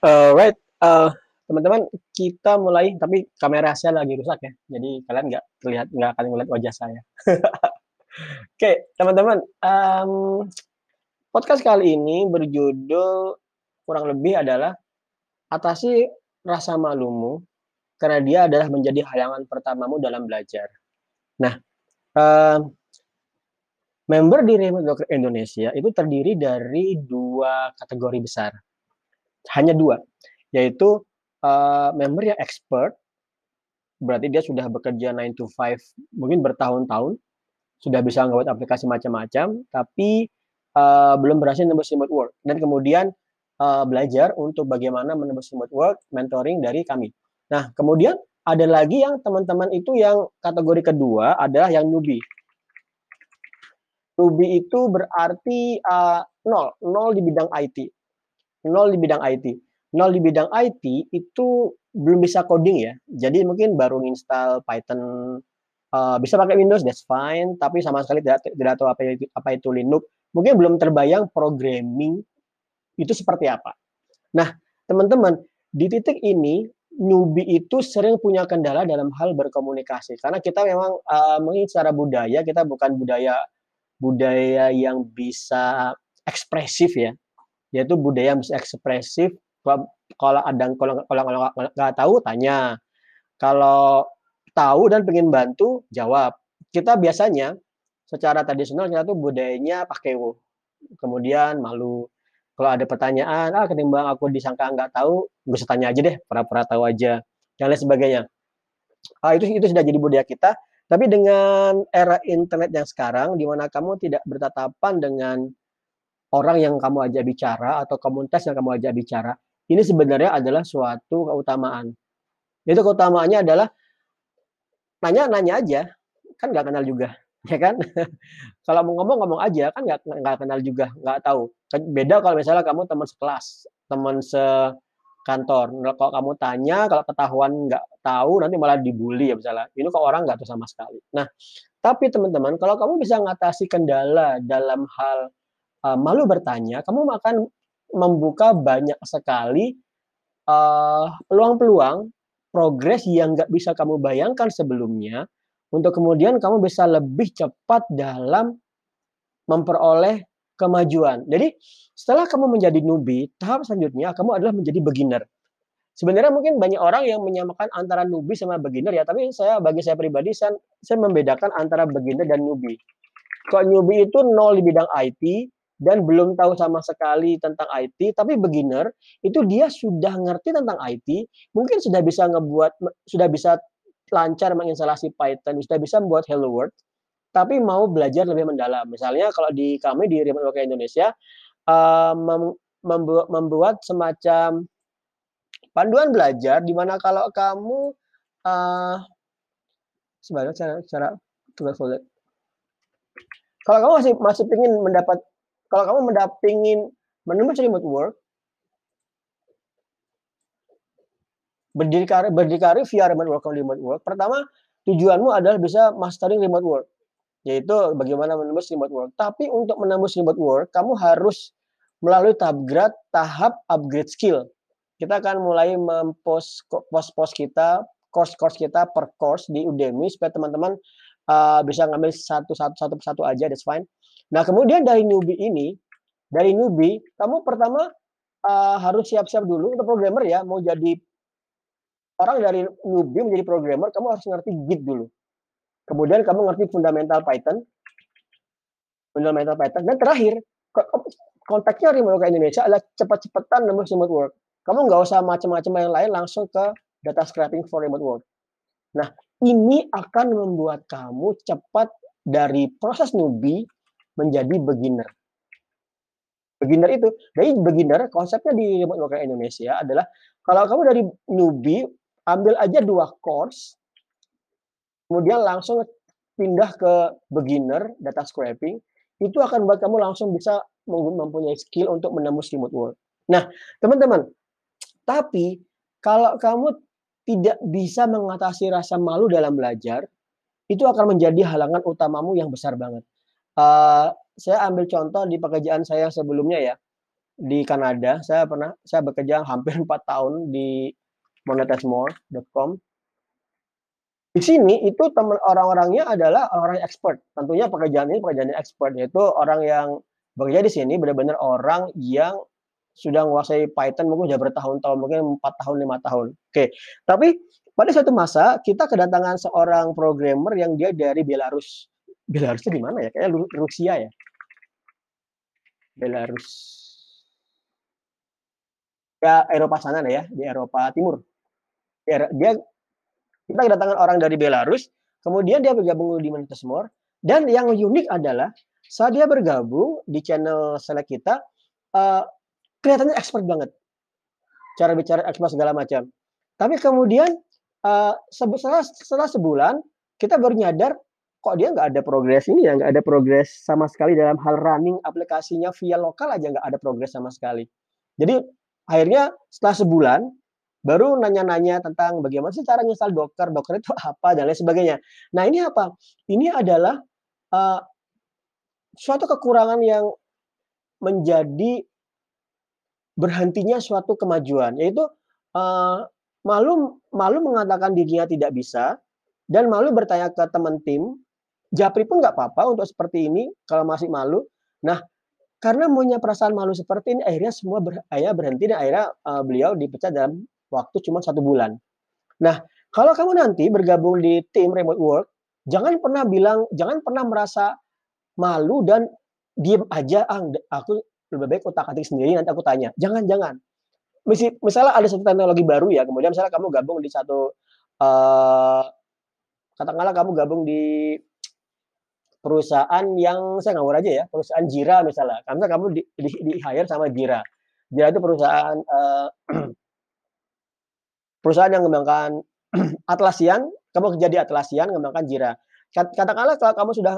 Alright, eee, teman-teman kita mulai, tapi kamera saya lagi rusak ya, jadi kalian nggak terlihat nggak akan ngelihat wajah saya. Oke, teman-teman, mmm, podcast kali ini berjudul kurang lebih adalah atasi rasa malumu, karena dia adalah menjadi halangan pertamamu dalam belajar. Nah, eee, member di Remote Indonesia itu terdiri dari 2 kategori besar. Hanya 2, yaitu, eee, member yang expert, berarti dia sudah bekerja 9 to 5 mungkin bertahun-tahun, sudah bisa ngebuat aplikasi macam-macam, tapi, eee, belum berhasil nembus remote work dan kemudian, eee, belajar untuk bagaimana menembus remote work, mentoring dari kami. Nah, kemudian ada lagi yang teman-teman itu yang kategori kedua adalah yang newbie. Newbie itu berarti, eee, nol, nol di bidang IT, nol di bidang IT. Nol di bidang IT itu belum bisa coding ya, jadi mungkin baru nginstal Python, eee, bisa pakai Windows, that's fine, tapi sama sekali tidak tidak tahu apa itu apa itu Linux, mungkin belum terbayang programming itu seperti apa. Nah, teman-teman, di titik ini, newbie itu sering punya kendala dalam hal berkomunikasi, karena kita memang, eee, mungkin secara budaya, kita bukan budaya budaya yang bisa ekspresif ya, yaitu budaya yang ekspresif, kalau ada kalau kalau nggak tahu tanya, kalau tahu dan pengen bantu, jawab. Kita biasanya secara tradisional kita tuh budayanya pakewo, kemudian malu. Kalau ada pertanyaan, "Ah, ketimbang aku disangka nggak tahu, usah tanya aja deh, pura-pura tahu aja," dan lain sebagainya. Ah, itu itu sudah jadi budaya kita, tapi dengan era internet yang sekarang, di mana kamu tidak bertatapan dengan orang yang kamu ajak bicara atau komunitas yang kamu ajak bicara, ini sebenarnya adalah suatu keutamaan. Itu keutamaannya adalah nanya, nanya aja, kan nggak kenal juga, ya kan? Kalau mau ngomong, ngomong aja, kan nggak nggak kenal juga, nggak tahu. Kan beda kalau misalnya kamu teman sekelas, teman sekantor. Nah, kalau kamu tanya, kalau ketahuan nggak tahu, nanti malah dibully ya misalnya, "Ini kok orang nggak tahu sama sekali." Nah, tapi teman-teman, kalau kamu bisa mengatasi kendala dalam hal, eee, malu bertanya, kamu akan membuka banyak sekali, eee, peluang-peluang, progres yang nggak bisa kamu bayangkan sebelumnya, untuk kemudian kamu bisa lebih cepat dalam memperoleh kemajuan. Jadi, setelah kamu menjadi newbie, tahap selanjutnya kamu adalah menjadi beginner. Sebenarnya mungkin banyak orang yang menyamakan antara newbie sama beginner ya, tapi saya bagi saya pribadi, san saya membedakan antara beginner dan newbie. Kalau newbie itu nol di bidang IT dan belum tahu sama sekali tentang IT, tapi beginner itu dia sudah ngerti tentang IT, mungkin sudah bisa ngebuat sudah bisa lancar menginstalasi Python, sudah bisa membuat Hello World, tapi mau belajar lebih mendalam. Misalnya kalau di kami di Remote Worker Indonesia, eee, mem membu membuat semacam panduan belajar di mana kalau kamu, eee sebenarnya cara cara Kalau kamu masih masih pengen mendapat kalau kamu mendap pingin menembus remote work berdiri karir berdikari via remote work remote work, pertama tujuanmu adalah bisa mastering remote work, yaitu bagaimana menembus remote work. Tapi untuk menembus remote work, kamu harus melalui tahap tahap upgrade skill. Kita akan mulai mem-post post-post kita, course-course kita per course di Udemy supaya teman-teman, eee, bisa ngambil satu satu satu persatu aja, that's fine. Nah, kemudian dari newbie ini, dari newbie, kamu pertama, eee, harus siap-siap dulu untuk programmer ya, mau jadi orang dari newbie menjadi programmer, kamu harus ngerti Git dulu. Kemudian kamu ngerti fundamental Python fundamental Python, dan terakhir, konteksnya Remote Worker Indonesia adalah cepet-cepetan nembus remote work. Kamu nggak usah macam-macam yang lain, langsung ke data scraping for remote work. Nah, ini akan membuat kamu cepat dari proses newbie menjadi beginner. Beginner itu dari beginner konsepnya di Remote Worker Indonesia adalah kalau kamu dari newbie, ambil aja 2 course kemudian langsung pindah ke beginner, data scraping, itu akan membuat kamu langsung bisa mem mempunyai skill untuk menembus remote work. Nah, teman-teman, tapi kalau kamu tidak bisa mengatasi rasa malu dalam belajar, itu akan menjadi halangan utamamu yang besar banget. Eee, saya ambil contoh di pekerjaan saya sebelumnya ya. di Kanada. Saya pernah saya bekerja hampir 4 tahun di monetizemore.com. Di sini itu teman orang-orangnya adalah orang-orang expert. Tentunya pekerjaan ini pekerjaan expert, yaitu orang yang bekerja di sini benar-benar orang yang sudah menguasai Python mungkin sudah bertahun-tahun, mungkin 4 tahun, 5 tahun. Oke, tapi pada suatu masa kita kedatangan seorang programmer yang dia dari Belarus. Belarus itu di mana ya? Kayaknya Rusia ya. Belarus. Ya Eropa sana ya, di Eropa Timur. Dia, kita kedatangan orang dari Belarus, kemudian dia bergabung di Montesmore, dan yang unik adalah saat dia bergabung di channel select kita, uh, kelihatannya expert banget. Cara bicara expert segala macam. Tapi kemudian uh, setelah, setelah sebulan kita baru nyadar kok dia nggak ada progres ini ya nggak ada progres sama sekali dalam hal running aplikasinya via lokal aja nggak ada progres sama sekali. Jadi akhirnya setelah sebulan baru nanya-nanya tentang bagaimana sih cara install Docker, Docker itu apa dan lain sebagainya. Nah ini apa? Ini adalah uh, suatu kekurangan yang menjadi berhentinya suatu kemajuan, yaitu uh, malu malu mengatakan dirinya tidak bisa dan malu bertanya ke teman tim Japri pun nggak apa-apa untuk seperti ini kalau masih malu. Nah, karena punya perasaan malu seperti ini, akhirnya semua ber, akhirnya berhenti dan akhirnya uh, beliau dipecat dalam waktu cuma satu bulan. Nah, kalau kamu nanti bergabung di tim remote work, jangan pernah bilang, jangan pernah merasa malu dan diem aja, ah, aku lebih baik otak atik sendiri nanti aku tanya. Jangan, jangan. Misalnya ada satu teknologi baru ya, kemudian misalnya kamu gabung di satu, uh, katakanlah kamu gabung di perusahaan yang saya ngawur aja ya, perusahaan Jira misalnya. Karena kamu di, di, di hire sama Jira. Jira itu perusahaan uh, perusahaan yang mengembangkan Atlassian, kamu kerja di Atlassian, mengembangkan Jira. Katakanlah kalau kamu sudah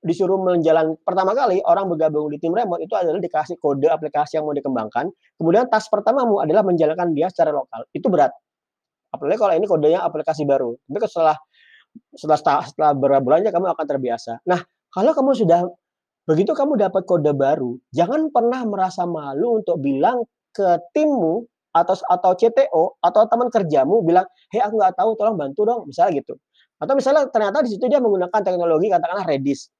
disuruh menjalan pertama kali orang bergabung di tim remote itu adalah dikasih kode aplikasi yang mau dikembangkan. Kemudian tas pertamamu adalah menjalankan dia secara lokal. Itu berat. Apalagi kalau ini kodenya aplikasi baru. Tapi setelah setelah setelah beberapa bulannya kamu akan terbiasa. Nah, kalau kamu sudah begitu kamu dapat kode baru, jangan pernah merasa malu untuk bilang ke timmu atau atau CTO atau teman kerjamu bilang, "Hei, aku nggak tahu, tolong bantu dong." Misalnya gitu. Atau misalnya ternyata di situ dia menggunakan teknologi katakanlah Redis.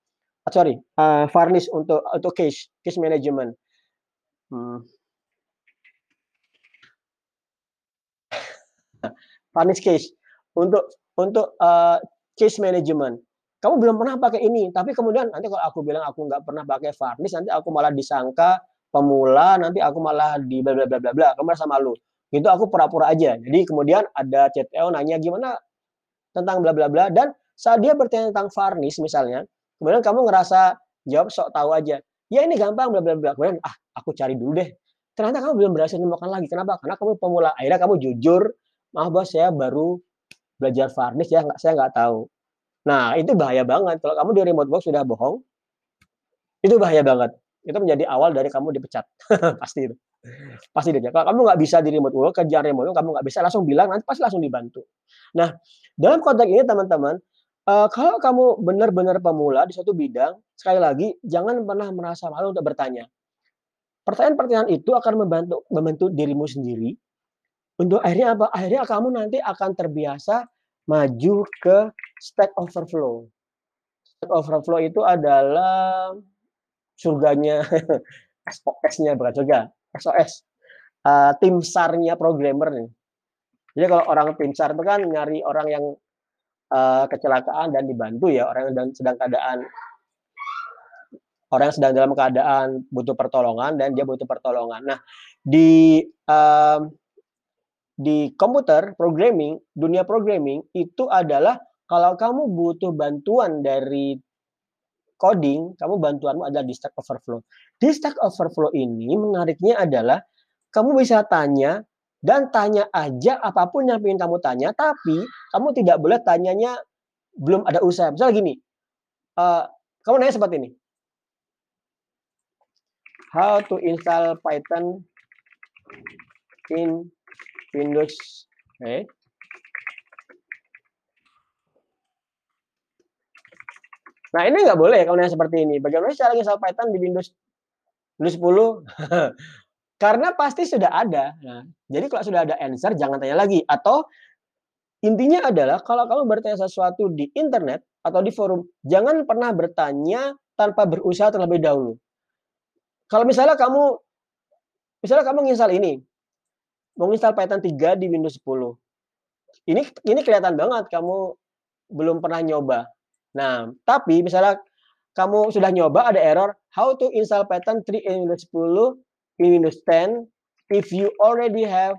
Uh, sorry, uh, Varnish untuk untuk case case management. Hmm. Varnish case untuk untuk uh, case management. Kamu belum pernah pakai ini, tapi kemudian nanti kalau aku bilang aku nggak pernah pakai Varnish, nanti aku malah disangka pemula, nanti aku malah di bla bla bla bla bla. Kamu merasa malu. Gitu aku pura-pura aja. Jadi kemudian ada CTO nanya gimana tentang bla bla bla dan saat dia bertanya tentang Varnish misalnya, kemudian kamu ngerasa jawab sok tahu aja. Ya ini gampang bla bla bla. Kemudian ah aku cari dulu deh. Ternyata kamu belum berhasil menemukan lagi. Kenapa? Karena kamu pemula. Akhirnya kamu jujur, maaf bos saya baru belajar varnish ya saya nggak tahu. Nah itu bahaya banget kalau kamu di remote work sudah bohong, itu bahaya banget. Itu menjadi awal dari kamu dipecat pasti itu. Pasti dia. Kalau kamu nggak bisa di remote work, kerja remote work, kamu nggak bisa langsung bilang nanti pasti langsung dibantu. Nah dalam konteks ini teman-teman, uh, kalau kamu benar-benar pemula di suatu bidang, sekali lagi jangan pernah merasa malu untuk bertanya. Pertanyaan-pertanyaan itu akan membantu membantu dirimu sendiri untuk akhirnya apa? Akhirnya kamu nanti akan terbiasa maju ke Stack Overflow. Stack Overflow itu adalah surganya SOS-nya bukan surga, SOS. Uh, tim SAR-nya programmer nih. Jadi kalau orang tim SAR itu kan nyari orang yang uh, kecelakaan dan dibantu ya, orang yang sedang keadaan orang yang sedang dalam keadaan butuh pertolongan dan dia butuh pertolongan. Nah, di uh, di komputer programming, dunia programming itu adalah kalau kamu butuh bantuan dari coding, kamu bantuanmu adalah di Stack Overflow. Di Stack Overflow ini menariknya adalah kamu bisa tanya dan tanya aja apa pun yang ingin kamu tanya, tapi kamu tidak boleh tanyanya belum ada usaha. Misalnya gini, uh, kamu nanya seperti ini. How to install Python in Windows eh Nah ini nggak boleh kalau yang seperti ini. Bagaimana cara install Python di Windows Windows 10? Karena pasti sudah ada. Nah, jadi kalau sudah ada answer jangan tanya lagi atau intinya adalah kalau kamu bertanya sesuatu di internet atau di forum, jangan pernah bertanya tanpa berusaha terlebih dahulu. Kalau misalnya kamu misalnya kamu nginstal ini, mau nginstal Python 3 di Windows 10. Ini ini kelihatan banget kamu belum pernah nyoba. Nah, tapi misalnya kamu sudah nyoba ada error, how to install Python 3 in Windows 10 in Windows 10 if you already have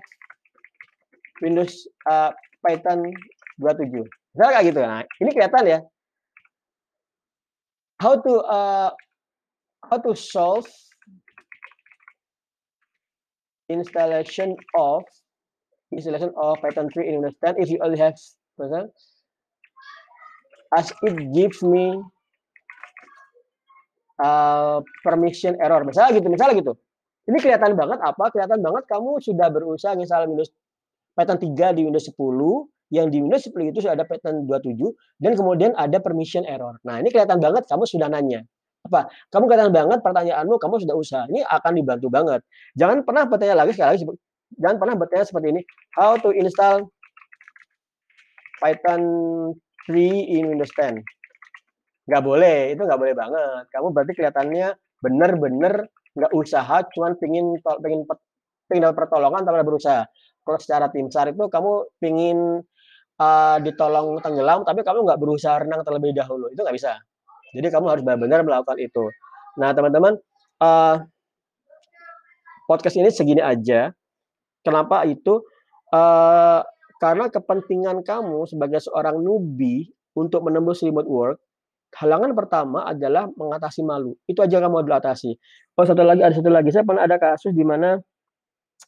Windows uh, Python 27. Misalnya kayak gitu. Nah, ini kelihatan ya. How to uh, how to solve installation of installation of Python 3 in Windows 10 if you already have Python as it gives me uh, permission error. Misalnya gitu, misalnya gitu. Ini kelihatan banget apa? Kelihatan banget kamu sudah berusaha install Windows Python 3 di Windows 10, yang di Windows 10 itu sudah ada Python 27 dan kemudian ada permission error. Nah, ini kelihatan banget kamu sudah nanya. Apa? Kamu kelihatan banget pertanyaanmu kamu sudah usaha. Ini akan dibantu banget. Jangan pernah bertanya lagi sekali lagi jangan pernah bertanya seperti ini. How to install Python 3 in Windows 10. Nggak boleh, itu nggak boleh banget. Kamu berarti kelihatannya benar-benar nggak usaha, cuman pingin pingin pingin dapat pertolongan tanpa berusaha. Kalau secara tim SAR itu kamu pingin uh, ditolong tenggelam, tapi kamu nggak berusaha renang terlebih dahulu, itu nggak bisa. Jadi kamu harus benar-benar melakukan itu. Nah teman-teman, uh, podcast ini segini aja. Kenapa itu? Uh, karena kepentingan kamu sebagai seorang newbie untuk menembus remote work Halangan pertama adalah mengatasi malu. Itu aja kamu harus atasi. Oh, satu lagi ada satu lagi. Saya pernah ada kasus di mana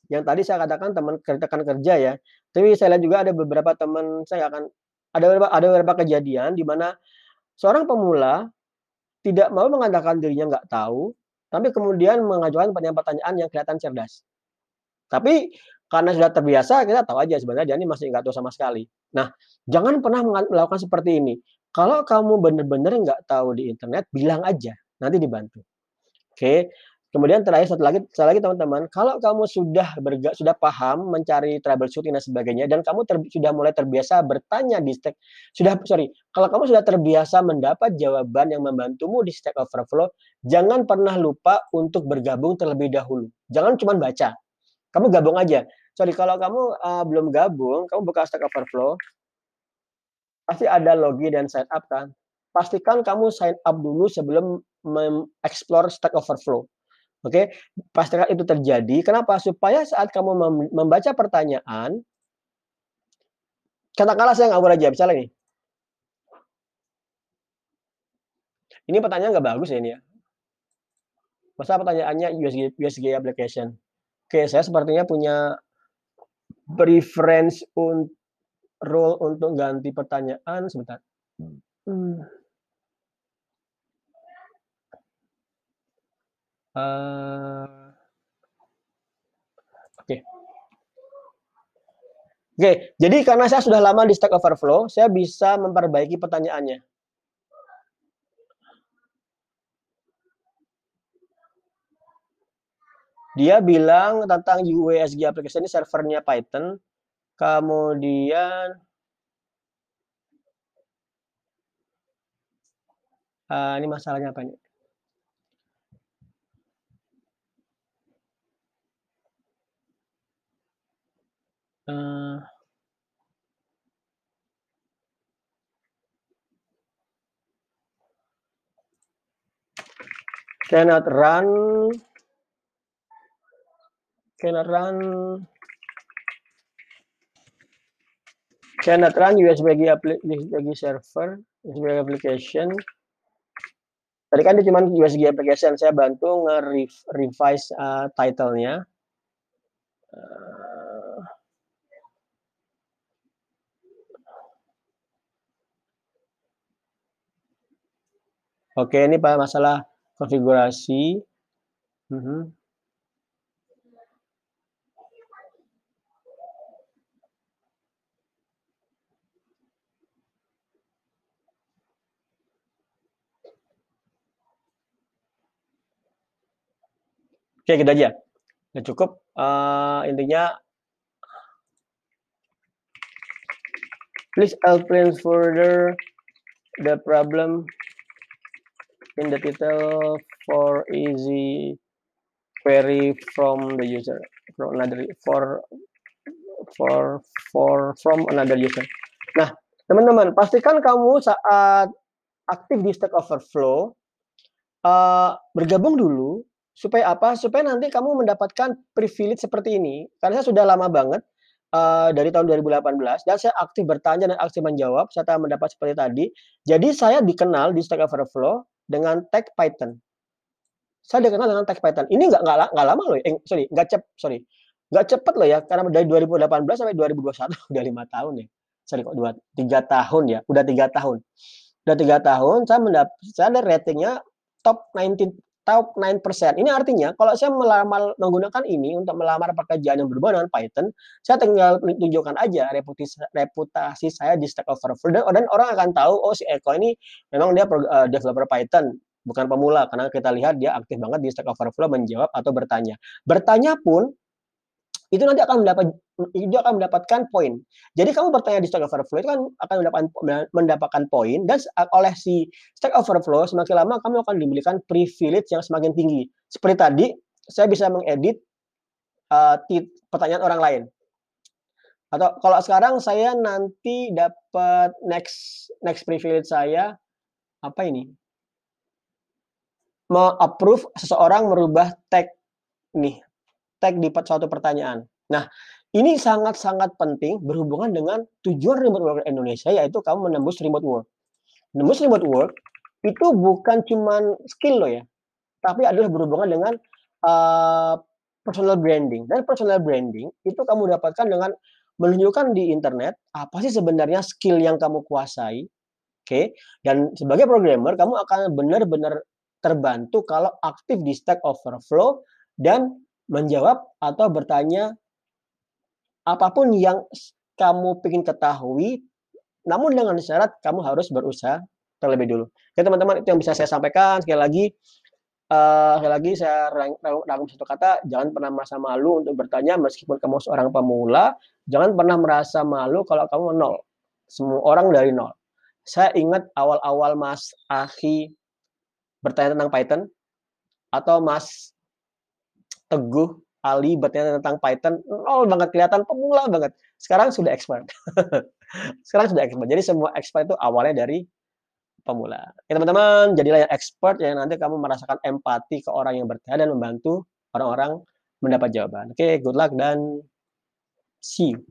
yang tadi saya katakan teman rekan kerja ya. Tapi saya lihat juga ada beberapa teman saya akan ada beberapa ada beberapa kejadian di mana seorang pemula tidak mau mengatakan dirinya nggak tahu, tapi kemudian mengajukan pertanyaan-pertanyaan yang kelihatan cerdas. Tapi karena sudah terbiasa, kita tahu aja sebenarnya dia ini masih nggak tahu sama sekali. Nah, jangan pernah melakukan seperti ini. Kalau kamu benar-benar nggak tahu di internet, bilang aja, nanti dibantu. Oke. Kemudian terakhir satu lagi, satu lagi teman-teman, kalau kamu sudah berga, sudah paham mencari troubleshooting dan sebagainya, dan kamu ter, sudah mulai terbiasa bertanya di Stack, sudah sorry, kalau kamu sudah terbiasa mendapat jawaban yang membantumu di Stack Overflow, jangan pernah lupa untuk bergabung terlebih dahulu. Jangan cuma baca, kamu gabung aja. Sorry, kalau kamu uh, belum gabung, kamu buka Stack Overflow, pasti ada login dan sign up kan. Pastikan kamu sign up dulu sebelum mengeksplor Stack Overflow. Oke, okay? pastikan itu terjadi. Kenapa? Supaya saat kamu membaca pertanyaan, katakanlah saya ngawur aja, misalnya nih. Ini pertanyaan nggak bagus ya ini ya. Masa pertanyaannya USG, USG application. Oke, saya sepertinya punya preference untuk role untuk ganti pertanyaan sebentar. Hmm. Uh, Oke. Okay. Oke, okay, jadi karena saya sudah lama di Stack Overflow, saya bisa memperbaiki pertanyaannya. Dia bilang tentang UASG application ini servernya Python, Kemudian uh, ini masalahnya apa nih? Uh, cannot run cannot run cannot run USB USB server, USB application. Tadi kan dia cuma USB application, saya bantu nge-revise uh, title-nya. Uh, Oke, ini Pak masalah konfigurasi. Mhm. -huh. Oke, gitu aja. Udah cukup, uh, intinya please explain further the problem in the title for easy query from the user from another for for for from another user. Nah, teman-teman, pastikan kamu saat aktif di Stack Overflow uh, bergabung dulu supaya apa? Supaya nanti kamu mendapatkan privilege seperti ini. Karena saya sudah lama banget uh, dari tahun 2018 dan saya aktif bertanya dan aktif menjawab serta mendapat seperti tadi. Jadi saya dikenal di Stack Overflow dengan tag Python. Saya dikenal dengan tag Python. Ini nggak nggak lama loh. Eh, sorry, nggak cep, sorry, nggak cepet loh ya. Karena dari 2018 sampai 2021 udah lima tahun ya. Sorry kok dua tiga tahun ya. Udah tiga tahun. Udah tiga tahun. Saya mendapat saya ada ratingnya top 19 top 9%. Ini artinya kalau saya melamar menggunakan ini untuk melamar pekerjaan yang berhubungan dengan Python, saya tinggal tunjukkan aja reputasi reputasi saya di Stack Overflow dan, orang akan tahu oh si Eko ini memang dia uh, developer Python bukan pemula karena kita lihat dia aktif banget di Stack Overflow menjawab atau bertanya. Bertanya pun itu nanti akan mendapat itu akan mendapatkan poin. Jadi kamu bertanya di Stack Overflow itu kan akan mendapatkan mendapatkan poin dan oleh si Stack Overflow semakin lama kamu akan diberikan privilege yang semakin tinggi. Seperti tadi saya bisa mengedit uh, pertanyaan orang lain. Atau kalau sekarang saya nanti dapat next next privilege saya apa ini? Mau approve seseorang merubah tag nih tag di suatu pertanyaan. Nah, ini sangat-sangat penting berhubungan dengan tujuan remote work Indonesia yaitu kamu menembus remote work. Menembus remote work itu bukan cuma skill lo ya, tapi adalah berhubungan dengan uh, personal branding. Dan personal branding itu kamu dapatkan dengan menunjukkan di internet apa sih sebenarnya skill yang kamu kuasai. Oke, okay? dan sebagai programmer kamu akan benar-benar terbantu kalau aktif di Stack Overflow dan menjawab atau bertanya apa pun yang kamu ingin ketahui, namun dengan syarat kamu harus berusaha terlebih dulu. Oke teman-teman, itu yang bisa saya sampaikan. Sekali lagi, uh, sekali lagi saya rangkum satu kata, jangan pernah merasa malu untuk bertanya meskipun kamu seorang pemula, jangan pernah merasa malu kalau kamu nol. Semua orang dari nol. Saya ingat awal-awal Mas Ahi bertanya tentang Python, atau Mas Teguh Ali bertanya tentang Python nol banget kelihatan pemula banget. Sekarang sudah expert. Sekarang sudah expert. Jadi semua expert itu awalnya dari pemula. Ya, teman-teman, jadilah yang expert yang nanti kamu merasakan empati ke orang yang bertanya dan membantu orang-orang mendapat jawaban. Oke, good luck dan see you.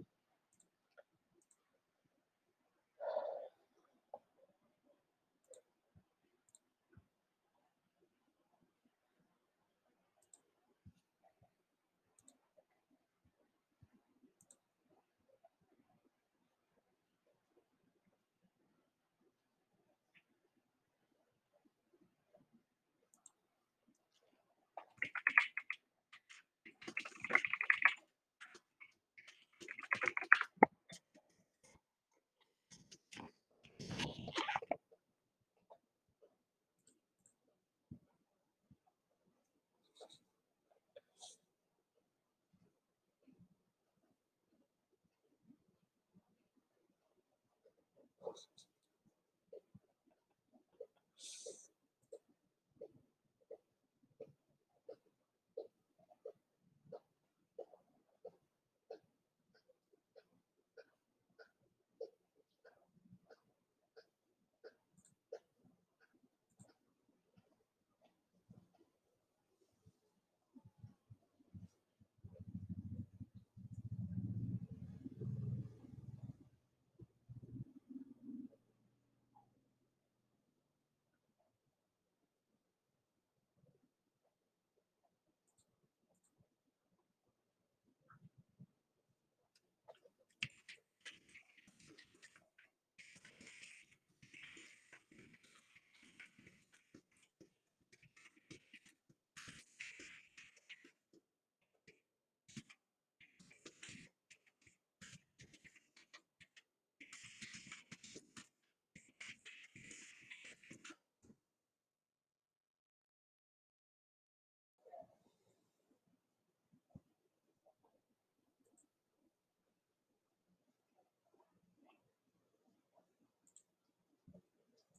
resources.